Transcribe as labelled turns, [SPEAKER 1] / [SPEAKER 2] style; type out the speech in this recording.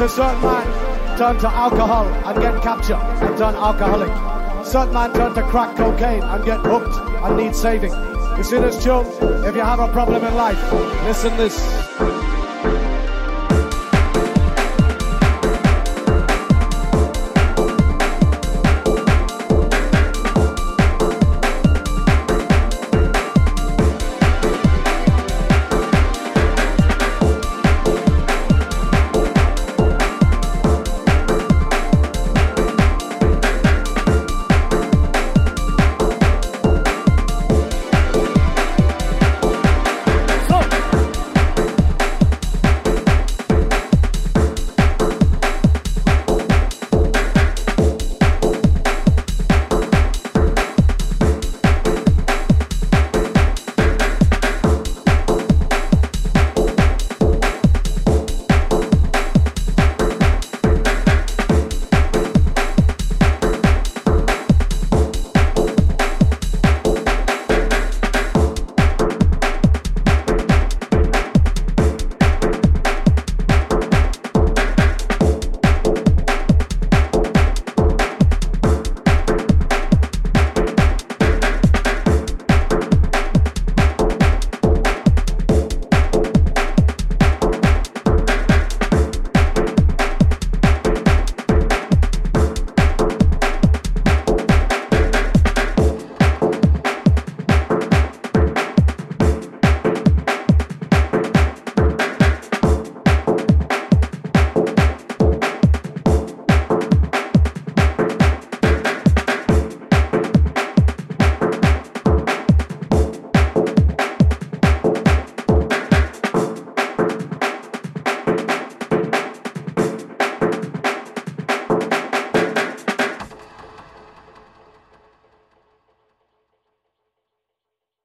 [SPEAKER 1] a certain man turned to alcohol and get captured and turn alcoholic. Certain man turned to crack cocaine and get hooked and need saving. You see this tune? If you have a problem in life, listen this.